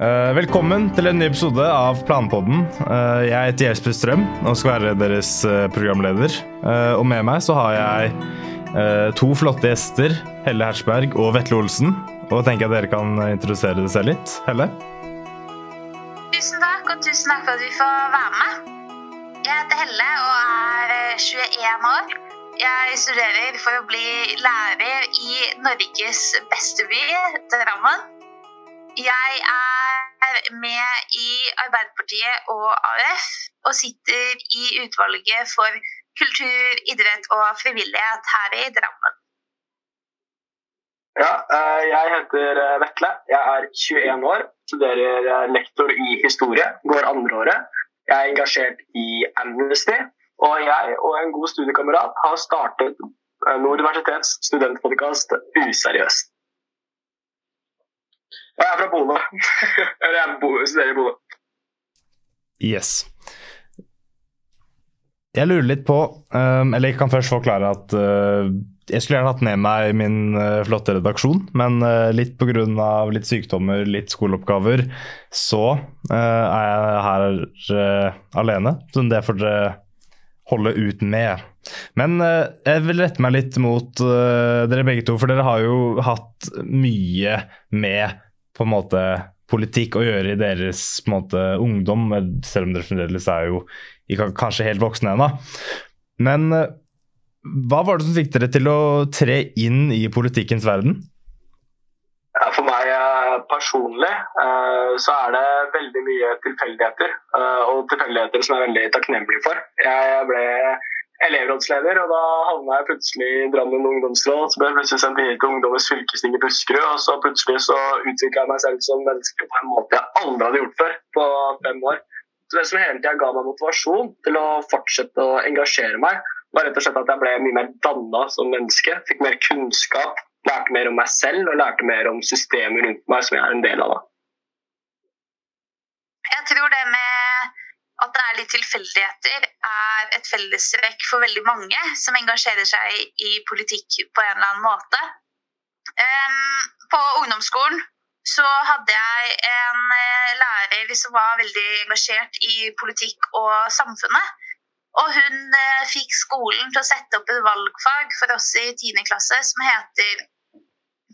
Uh, velkommen til en ny episode av Planpodden. Uh, jeg heter Jesper Strøm og skal være deres uh, programleder. og med meg så har jeg to flotte gjester, Helle Hersberg og Vetle Olsen. Og tenker jeg dere kan introdusere dere selv litt. Helle? Tusen takk, og tusen takk for at vi får være med. Jeg heter Helle og er 21 år. Jeg studerer for å bli lærer i Norges beste by, Drammen. Jeg er med i Arbeiderpartiet og AUF og sitter i utvalget for kultur, idrett og frivillighet her i Drammen. Ja, eh, jeg heter eh, Vetle. Jeg er 21 år, studerer eh, lektor i historie, går andreåret. Jeg er engasjert i Amnesty, og jeg og en god studiekamerat har startet Nord universitets studentpodkast Useriøst. Jeg er fra Bodø. Eller jeg studerer i Bodø. Yes. Jeg lurer litt på um, Eller jeg kan først forklare at uh, jeg skulle gjerne hatt med meg min uh, flotte redaksjon, men uh, litt pga. litt sykdommer, litt skoleoppgaver, så uh, er jeg her alene. Så det får dere holde ut med. Men jeg vil rette meg litt mot dere begge to, for dere har jo hatt mye med på en måte politikk å gjøre i deres måte, ungdom, selv om dere fremdeles er jo kanskje helt voksne ennå. Men eh, hva var det som fikk dere til å tre inn i politikkens verden? For meg eh, personlig eh, så er det veldig mye tilfeldigheter. Og tilfeldigheter som jeg er veldig takknemlig for. Jeg ble elevrådsleder, og da havna jeg plutselig i Drammen ungdomsråd. Så ble jeg plutselig sendt videre til Ungdommens fylkesting i Buskerud, og så plutselig så utvikla jeg meg selv som menneske på en måte jeg aldri hadde gjort før på fem år. Så Det som hele tida ga meg motivasjon til å fortsette å engasjere meg, var rett og slett at jeg ble mye mer danna som menneske. Fikk mer kunnskap, lærte mer om meg selv og lærte mer om systemet rundt meg som jeg er en del av. Jeg tror det med at det er litt tilfeldigheter, er et fellestrekk for veldig mange som engasjerer seg i politikk på en eller annen måte. På ungdomsskolen så hadde jeg en eh, lærer som var veldig engasjert i politikk og samfunnet. Og hun eh, fikk skolen til å sette opp et valgfag for oss i 10. klasse som heter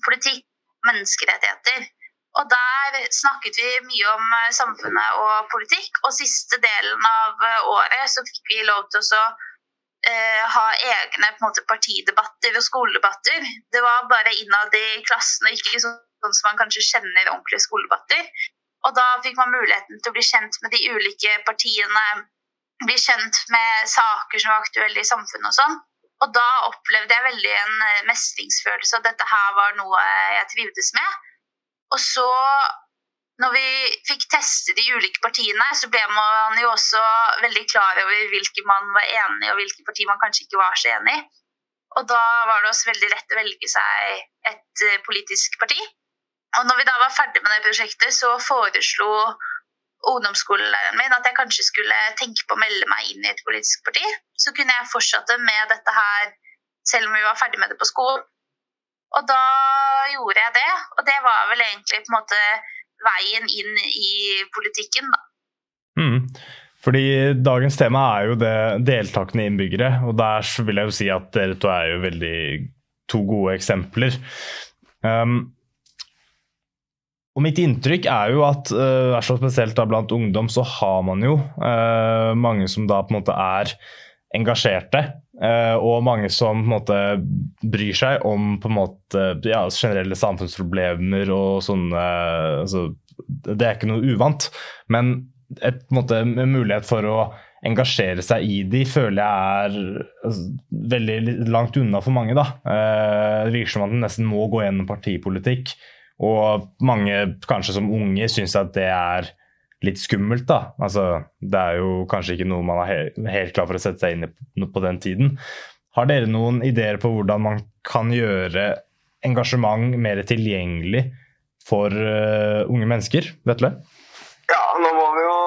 politikk menneskerettigheter. Og der snakket vi mye om eh, samfunnet og politikk. Og siste delen av eh, året så fikk vi lov til å eh, ha egne måte, partidebatter og skoledebatter. Det var bare innad i klassen, og ikke sånn som man kanskje kjenner ordentlige skoledebatter. Og da fikk man muligheten til å bli kjent med de ulike partiene, bli kjent med saker som var aktuelle i samfunnet og sånn. Og da opplevde jeg veldig en mestringsfølelse, og dette her var noe jeg trivdes med. Og så, når vi fikk teste de ulike partiene, så ble man jo også veldig klar over hvilke man var enig i, og hvilke partier man kanskje ikke var så enig i. Og da var det også veldig lett å velge seg et eh, politisk parti. Og når vi da var ferdig med det prosjektet, så foreslo ungdomsskolelæreren min at jeg kanskje skulle tenke på å melde meg inn i et politisk parti. Så kunne jeg fortsette med dette her selv om vi var ferdig med det på skolen. Og da gjorde jeg det, og det var vel egentlig på en måte veien inn i politikken, da. Mm. Fordi dagens tema er jo det deltakende innbyggere, og der vil jeg jo si at dere to er jo veldig to gode eksempler. Um, og mitt inntrykk er jo at uh, spesielt da blant ungdom så har man jo uh, mange som da på en måte er engasjerte. Uh, og mange som måte bryr seg om måte ja, generelle samfunnsproblemer og sånne altså, Det er ikke noe uvant. Men et, måte, mulighet for å engasjere seg i de føler jeg er altså, veldig langt unna for mange. da. Uh, det virker som at en nesten må gå gjennom partipolitikk. Og mange, kanskje som unge, syns at det er litt skummelt, da. Altså, det er jo kanskje ikke noe man er helt klar for å sette seg inn i på den tiden. Har dere noen ideer på hvordan man kan gjøre engasjement mer tilgjengelig for uh, unge mennesker? Vetle? Ja, nå må vi jo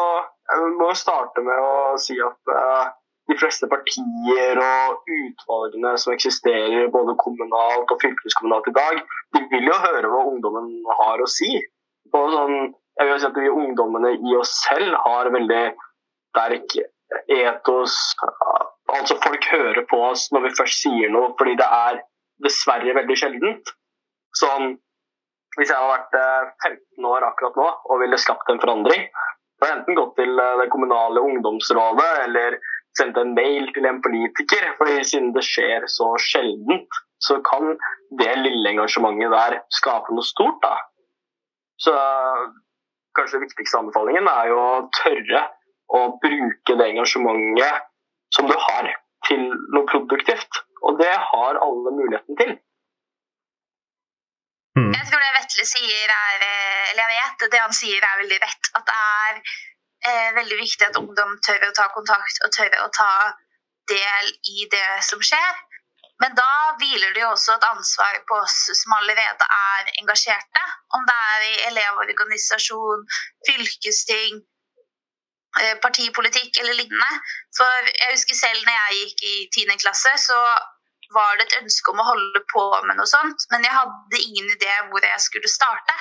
må starte med å si at uh, de fleste partier og utvalgene som eksisterer både kommunalt og fylkeskommunalt i dag, de vil jo høre hva ungdommen har å si. På sånn jeg vil si at vi ungdommene i oss selv har veldig sterk etos. Altså folk hører på oss når vi først sier noe, fordi det er dessverre veldig sjeldent. Sånn, hvis jeg hadde vært 15 eh, år akkurat nå og ville skapt en forandring, så hadde jeg enten gått til eh, det kommunale ungdomsrådet eller sendt en mail til en politiker. fordi siden det skjer så sjeldent, så kan det lille engasjementet der skape noe stort. da. Så kanskje den viktigste anbefalingen er jo å tørre å bruke det engasjementet som du har, til noe produktivt. Og det har alle muligheten til. Mm. Jeg tror det Vetle sier er Eller jeg vet det han sier er veldig rett. At det er eh, veldig viktig at ungdom tør å ta kontakt og tør å ta del i det som skjer. Men da hviler det jo også et ansvar på oss som allerede er engasjerte. Om det er i elevorganisasjon, fylkesting, eh, partipolitikk eller lignende. For jeg husker selv når jeg gikk i 10. klasse, så var det et ønske om å holde på med noe sånt. Men jeg hadde ingen idé hvor jeg skulle starte.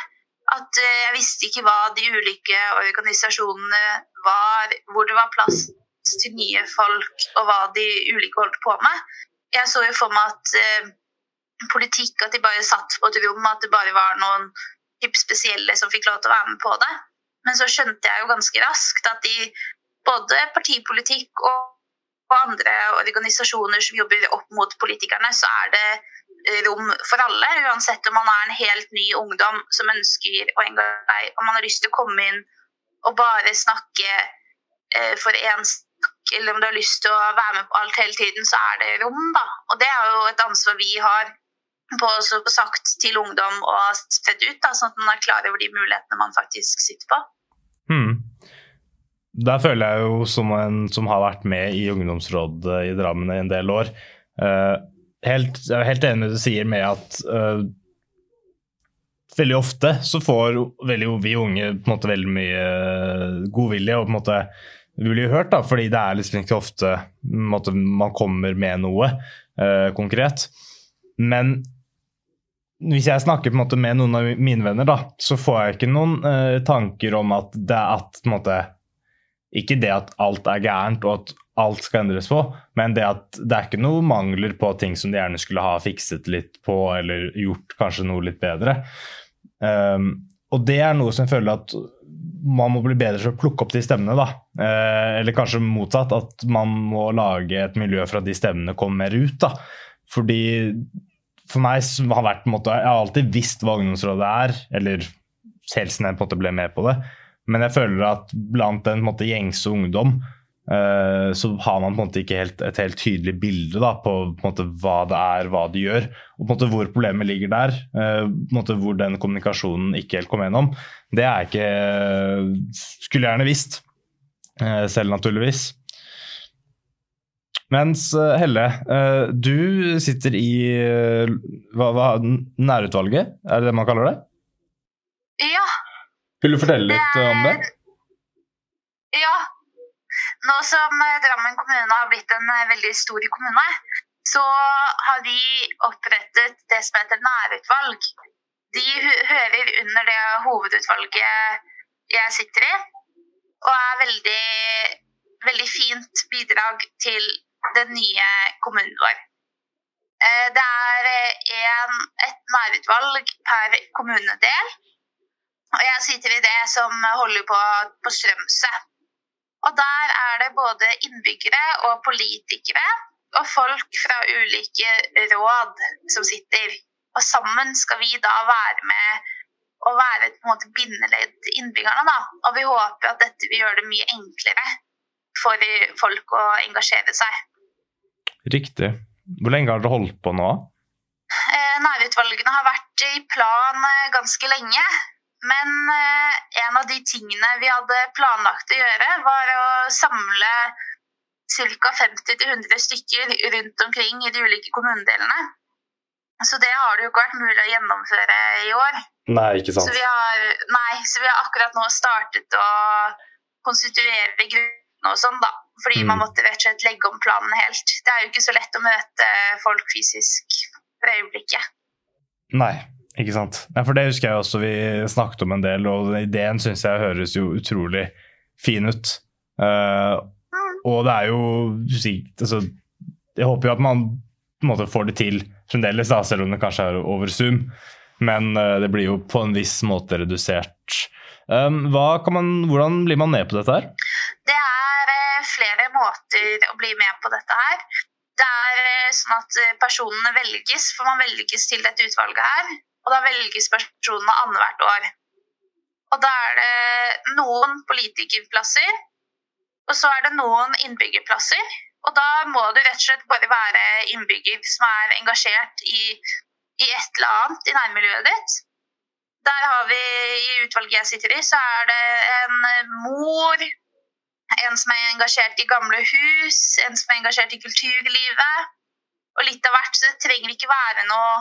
At eh, jeg visste ikke hva de ulike organisasjonene var, hvor det var plass til nye folk, og hva de ulike holdt på med jeg så jo for meg at eh, politikk At de bare satt på et rom, at det bare var noen typ spesielle som fikk lov til å være med på det. Men så skjønte jeg jo ganske raskt at i både partipolitikk og, og andre organisasjoner som jobber opp mot politikerne, så er det rom for alle. Uansett om man er en helt ny ungdom som ønsker å engasjere om man har lyst til å komme inn og bare snakke eh, for én eller om du har lyst til å være med på alt hele tiden, så er det rom, da. Og det er jo et ansvar vi har på å få sagt til ungdom og sett ut, da, sånn at man er klar over de mulighetene man faktisk sitter på. Hmm. Der føler jeg jo, som en som har vært med i ungdomsrådet i Drammen i en del år uh, helt, Jeg er helt enig med det du sier med at uh, veldig ofte så får veldig, vi unge på en måte veldig mye godvilje og på en måte blir hørt, da, fordi det er liksom ikke ofte måte, man kommer med noe uh, konkret. Men hvis jeg snakker på en måte med noen av mine venner, da, så får jeg ikke noen uh, tanker om at det er at måte, Ikke det at alt er gærent og at alt skal endres på, men det at det er ikke noe mangler på ting som de gjerne skulle ha fikset litt på eller gjort kanskje noe litt bedre. Um, og det er noe som jeg føler at man må bli bedre til å plukke opp de stemmene. da. Eh, eller kanskje motsatt, at man må lage et miljø for at de stemmene kommer mer ut. da. Fordi for meg har vært, måte, Jeg har alltid visst hva ungdomsrådet er, eller helsen jeg på en måte ble med på det. Men jeg føler at blant den gjengse ungdom så har man på en måte ikke helt, et helt tydelig bilde da, på, på hva det er, hva de gjør, og hvor problemet ligger der. Måte Hvor den kommunikasjonen ikke helt kom gjennom. Det er jeg ikke Skulle gjerne visst, uh, selv naturligvis. Mens Helle, du sitter i hva, hva, nærutvalget, er det det man kaller det? Ja. Vil du fortelle litt om det? Nå som eh, Drammen kommune har blitt en eh, veldig stor kommune, så har vi opprettet det som heter nærutvalg. De hører under det hovedutvalget jeg sitter i, og er veldig, veldig fint bidrag til den nye kommunen vår. Eh, det er en, et nærutvalg per kommunedel. Og jeg sitter i det som holder på på Strømsø. Og der er det både innbyggere og politikere og folk fra ulike råd som sitter. Og sammen skal vi da være med og være et måte, bindeledd til innbyggerne. Da. Og vi håper at dette vil gjøre det mye enklere for folk å engasjere seg. Riktig. Hvor lenge har dere holdt på nå? Eh, nærutvalgene har vært i plan eh, ganske lenge. Men eh, en av de tingene vi hadde planlagt å gjøre, var å samle ca. 50-100 stykker rundt omkring i de ulike kommunedelene. Så det har det jo ikke vært mulig å gjennomføre i år. Nei, ikke sant. Så vi har, nei, så vi har akkurat nå startet å konstituere gruppene og sånn, da. Fordi mm. man måtte rett og slett legge om planen helt. Det er jo ikke så lett å møte folk fysisk for øyeblikket. Nei, Ikke sant. Ja, for det husker jeg også vi snakket om en del, og ideen syns jeg høres jo utrolig fin ut. Uh, og det er jo altså, Jeg håper jo at man på en måte får det til fremdeles, da, selv om det kanskje er over Zoom. Men uh, det blir jo på en viss måte redusert. Um, man, hvordan blir man med på dette her? Det er uh, flere måter å bli med på dette her. Det er sånn at personene velges, for man velges til dette utvalget her. Og da velges personene annethvert år. Og da er det noen politikerplasser, og så er det noen innbyggerplasser. Og da må du rett og slett bare være innbygger som er engasjert i, i et eller annet i nærmiljøet ditt. Der har vi i utvalget jeg sitter i, så er det en mor, en som er engasjert i gamle hus, en som er engasjert i kulturlivet. Og litt av hvert. Så det trenger ikke være noe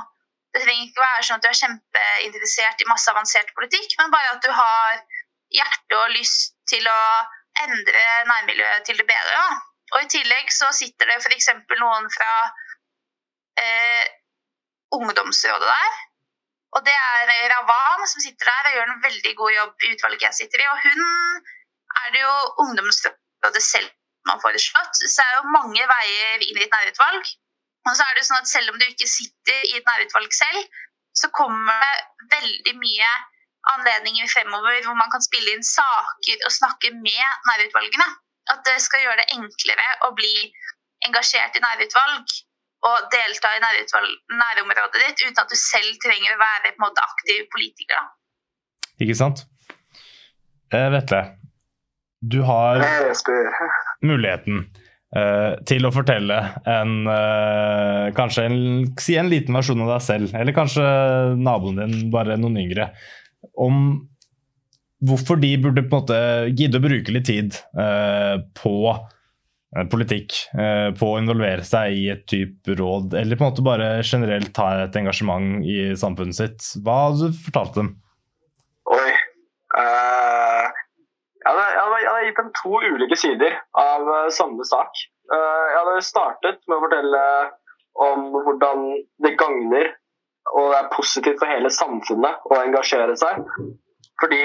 det trenger ikke være sånn at du er kjempeinteressert i masse avansert politikk, men bare at du har hjerte og lyst til å endre nærmiljøet til det bedre. Da. Og I tillegg så sitter det f.eks. noen fra eh, ungdomsrådet der. Og det er Ravan som sitter der og gjør en veldig god jobb i utvalget jeg sitter i. Og hun er det jo ungdomsrådet selv man har foreslått. Så det er jo mange veier inn i et nærutvalg. Og så er det sånn at Selv om du ikke sitter i et nærutvalg selv, så kommer det veldig mye anledninger fremover hvor man kan spille inn saker og snakke med nærutvalgene. At det skal gjøre det enklere å bli engasjert i nærutvalg og delta i nærområdet ditt uten at du selv trenger å være på en måte aktiv politiker. Ikke sant. Eh, Vetle, du har muligheten til å fortelle en uh, Kanskje en, si en liten versjon av deg selv, eller kanskje naboen din, bare noen yngre, om hvorfor de burde på en måte gidde å bruke litt tid uh, på politikk, på å involvere seg i et type råd, eller på en måte bare generelt ta et engasjement i samfunnet sitt. Hva hadde du fortalt dem? Oi. Jeg hadde, jeg, hadde, jeg hadde, gitt dem to ulike sider av uh, samme sak. Uh, jeg hadde startet med å fortelle om hvordan det gagner og det er positivt for hele samfunnet å engasjere seg. Fordi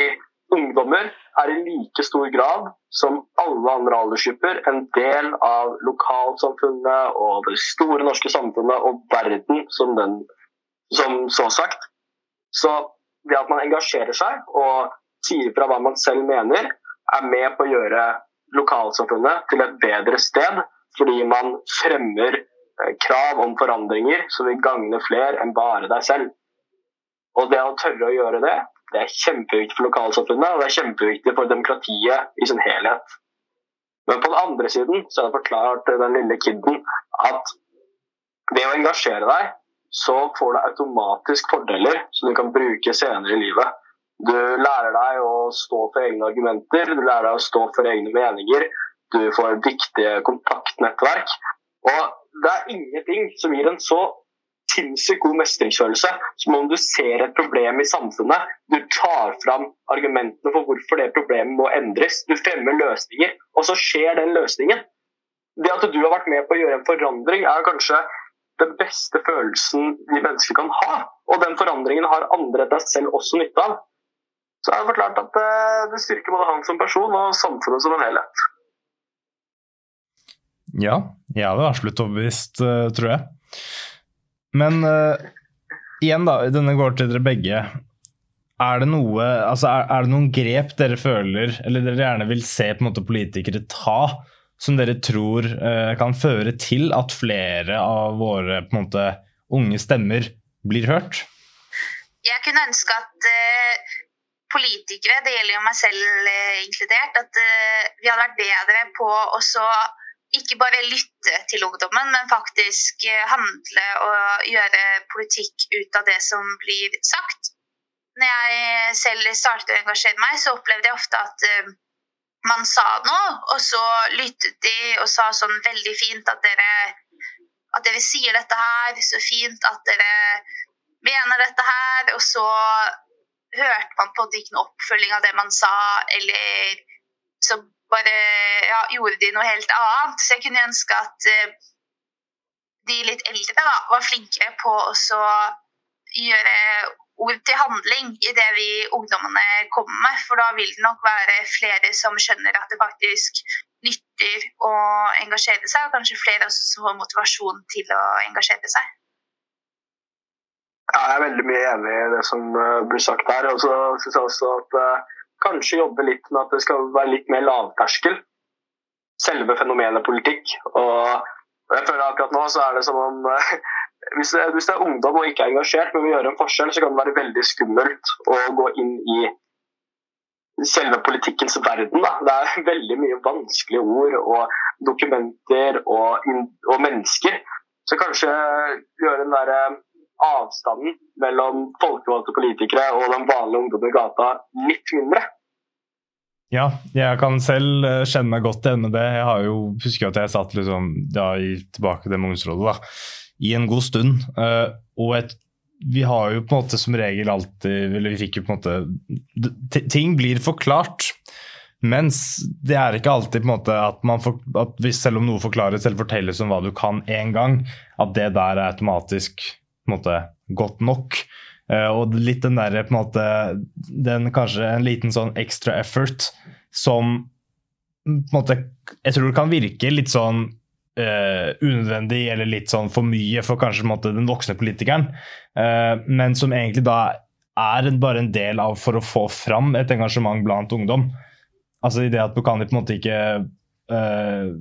ungdommer er i like stor grad som alle andre aldersgrupper en del av lokalsamfunnet og det store norske samfunnet og verden som den som så sagt. Så det at man engasjerer seg og sier fra hva man selv mener, er med på å gjøre lokalsamfunnet til et bedre sted, fordi man fremmer eh, krav om forandringer som vil gagne flere enn bare deg selv. Og det å tørre å gjøre det, det er kjempeviktig for lokalsamfunnet, og det er kjempeviktig for demokratiet i sin helhet. Men på den andre siden så er det forklart den lille kiden at ved å engasjere deg, så får du automatisk fordeler som du kan bruke senere i livet. Du lærer deg å stå for egne argumenter, du lærer deg å stå for egne meninger. Du får dyktige kontaktnettverk. Og det er ingenting som gir en så sinnssykt god mestringsfølelse som om du ser et problem i samfunnet. Du tar fram argumentene for hvorfor det problemet må endres. Du fremmer løsninger, og så skjer den løsningen. Det at du har vært med på å gjøre en forandring, er kanskje den beste følelsen vi mennesker kan ha. Og den forandringen har andre deg selv også nytte av. Så jeg har forklart at eh, det styrker både han som person og samfunnet som en helhet. Ja, jeg hadde absolutt overbevist, eh, tror jeg. Men uh, igjen, da. Denne går til dere begge. Er det, noe, altså er, er det noen grep dere føler, eller dere gjerne vil se på en måte politikere ta, som dere tror uh, kan føre til at flere av våre på en måte unge stemmer blir hørt? Jeg kunne ønske at uh, politikere, det gjelder jo meg selv eh, inkludert, at eh, vi hadde vært bedre på å ikke bare lytte til ungdommen, men faktisk eh, handle og gjøre politikk ut av det som blir sagt. Når jeg selv startet å engasjere meg, så opplevde jeg ofte at man sa noe, og så lyttet de og sa sånn veldig fint at dere, at dere sier dette her, så fint at dere mener dette her, og så hørte man på en måte ikke noe oppfølging av det man sa, eller så bare ja, gjorde de noe helt annet. Så jeg kunne ønske at uh, de litt eldre da, var flinkere på å gjøre ord til handling i det vi ungdommene kommer med. For da vil det nok være flere som skjønner at det faktisk nytter å engasjere seg, og kanskje flere også som får motivasjon til å engasjere seg. Jeg er veldig mye enig i det som eh, blir sagt her. Og så syns jeg også at uh, kanskje jobbe litt med at det skal være litt mer lavterskel. Selve fenomenet politikk. Og jeg føler akkurat nå så er det som om uh, hvis, det, hvis, det, er ungdom og ikke er engasjert, men vil gjøre en forskjell, så kan det være veldig skummelt å gå inn i selve politikkens verden. Da. Det er veldig mye vanskelige ord og dokumenter og, og mennesker. Så kanskje gjøre den der eh, avstanden mellom folkevalgte politikere og den vanlige ungdommen i gata litt mindre. Ja, jeg kan selv eh, kjenne meg godt igjen med det. Jeg har jo, husker at jeg satt liksom, ja, tilbake til ungdomsrådet. da i en god stund. Uh, og et, vi har jo på en måte som regel alltid Eller vi fikk jo på en måte Ting blir forklart. Mens det er ikke alltid på en måte at man for, at selv om noe forklares eller fortelles om hva du kan én gang, at det der er automatisk måte godt nok. Uh, og litt den derre på en måte den Kanskje en liten sånn extra effort som på en måte Jeg tror det kan virke litt sånn Uh, unødvendig eller litt sånn for mye for kanskje måte, den voksne politikeren, uh, men som egentlig da er bare en del av for å få fram et engasjement blant ungdom. Altså i det at Bukhani på en måte ikke uh,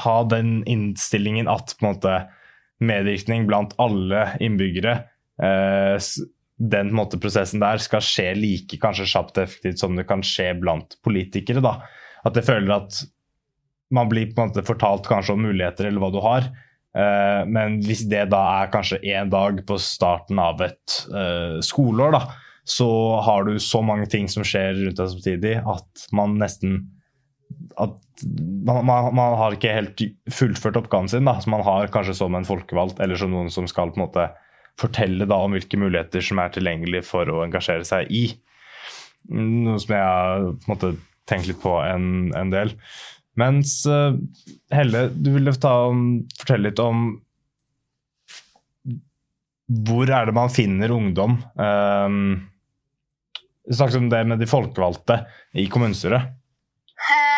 ha den innstillingen at på en måte medvirkning blant alle innbyggere den måte, prosessen der skal skje like kanskje kjapt og effektivt som det kan skje blant politikere. da. At jeg føler at man blir på en måte fortalt kanskje om muligheter eller hva du har. Uh, men hvis det da er kanskje én dag på starten av et uh, skoleår, da, så har du så mange ting som skjer rundt deg samtidig at man nesten at man, man, man, har ikke helt fullført oppgaven sin. da, så Man har kanskje som en folkevalgt eller som noen som skal på en måte fortelle da om hvilke muligheter som er tilgjengelig for å engasjere seg i. Noe som jeg har på en måte tenkt litt på en, en del. Mens uh, Helle, du ville ta, fortelle litt om hvor er det man finner ungdom? Um, vi snakket om det med de folkevalgte i kommunestyret. Jo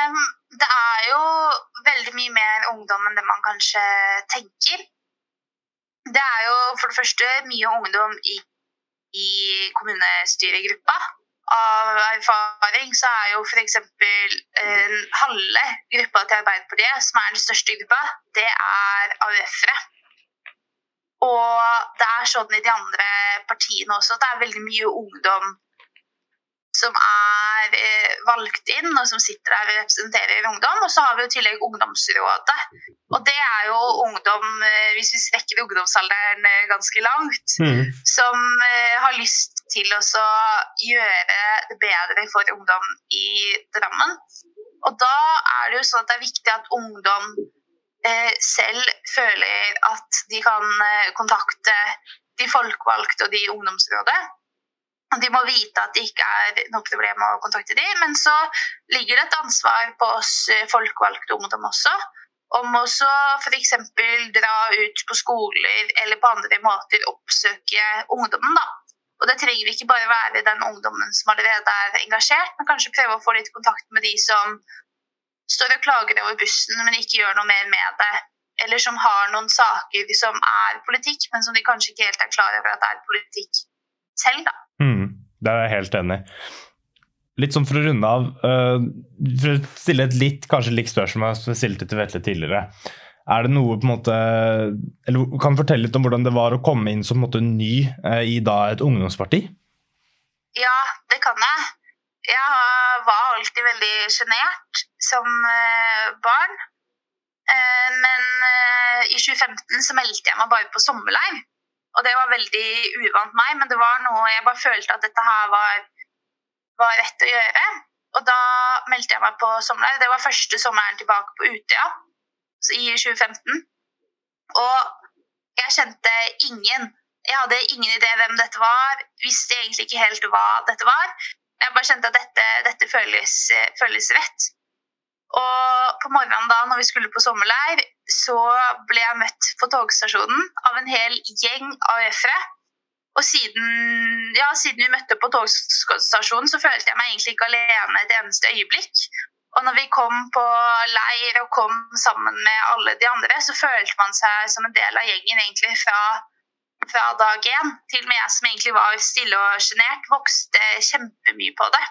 veldig mye mer ungdom enn det man kanskje tenker. Det er jo for det første mye ungdom i, i kommunestyregruppa av erfaring så er jo f.eks. Eh, halve gruppa til Arbeiderpartiet, som er den største gruppa, det er AUF-ere. Og det er sånn i de andre partiene også at det er veldig mye ungdom som er eh, valgt inn, og som sitter der og representerer ungdom. Og så har vi i tillegg Ungdomsrådet. Og det er jo ungdom, eh, hvis vi strekker ungdomsalderen eh, ganske langt, mm. som har lyst til å gjøre det bedre for ungdom i Drammen. Og da er det jo sånn at det er viktig at ungdom eh, selv føler at de kan kontakte de folkevalgte og de i ungdomsrådet. De må vite at det ikke er noe problem å kontakte dem, men så ligger det et ansvar på oss eh, folkevalgte ungdom også. Om også f.eks. dra ut på skoler eller på andre måter oppsøke ungdommen. da. Og det trenger ikke bare være den ungdommen som allerede er engasjert, men kanskje prøve å få litt kontakt med de som står og klager over bussen, men ikke gjør noe mer med det. Eller som har noen saker som er politikk, men som de kanskje ikke helt er klar over at det er politikk selv. da. Der er jeg helt enig. Litt sånn for å runde av, uh, for å stille et litt kanskje likt spørsmål som jeg stilte til Vetle tidligere. Er det noe på en måte, eller Kan du fortelle litt om hvordan det var å komme inn som måte, ny uh, i da et ungdomsparti? Ja, det kan jeg. Jeg var alltid veldig sjenert som uh, barn. men i 2015 så meldte jeg meg bare på sommerleir. Og det var veldig uvant meg, men det var noe jeg bare følte at dette her var, var rett å gjøre. Og da meldte jeg meg på sommerleir. Det var første sommeren tilbake på Utøya i 2015. Og jeg kjente ingen. Jeg hadde ingen idé hvem dette var. Visste egentlig ikke helt hva dette var. Jeg bare kjente at dette, dette føles, føles rett. Og på morgenen da når vi skulle på sommerleir, så ble jeg møtt på togstasjonen av en hel gjeng AUF-ere. Og siden, ja, siden vi møtte på togstasjonen, så følte jeg meg egentlig ikke alene et eneste øyeblikk. Og når vi kom på leir og kom sammen med alle de andre, så følte man seg som en del av gjengen egentlig fra, fra dag én. Til og med jeg som egentlig var stille og sjenert, vokste kjempemye på det.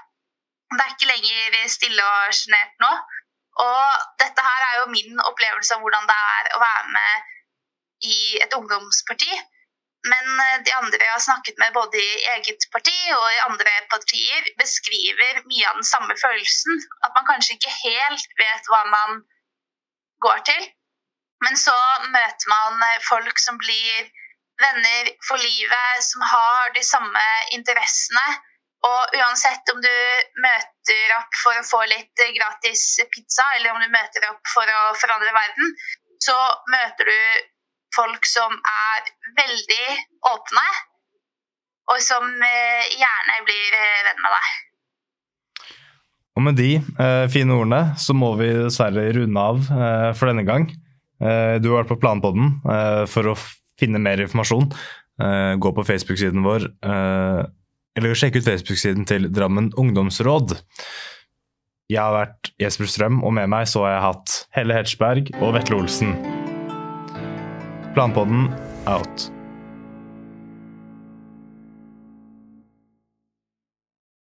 Det er ikke lenger stille og sjenert nå. Og dette her er jo min opplevelse av hvordan det er å være med i et ungdomsparti. Men eh, de andre jeg har snakket med, både i eget parti og i andre partier, beskriver mye av den samme følelsen. At man kanskje ikke helt vet hva man går til. Men så møter man eh, folk som blir venner for livet, som har de samme interessene. Og uansett om du møter opp for å få litt gratis pizza, eller om du møter opp for å forandre verden, så møter du folk som er veldig åpne, og som eh, gjerne blir eh, venn med deg. Og med de eh, fine ordene så må vi dessverre runde av eh, for denne gang. Eh, du har vært på Planpodden eh, for å finne mer informasjon. Eh, gå på Facebook-siden vår, eller sjekk ut Facebook-siden til Drammen ungdomsråd. Jeg har vært Jesper Strøm, og med meg så har jeg hatt Helle Hetchberg og Vetle Olsen. Planpodden out.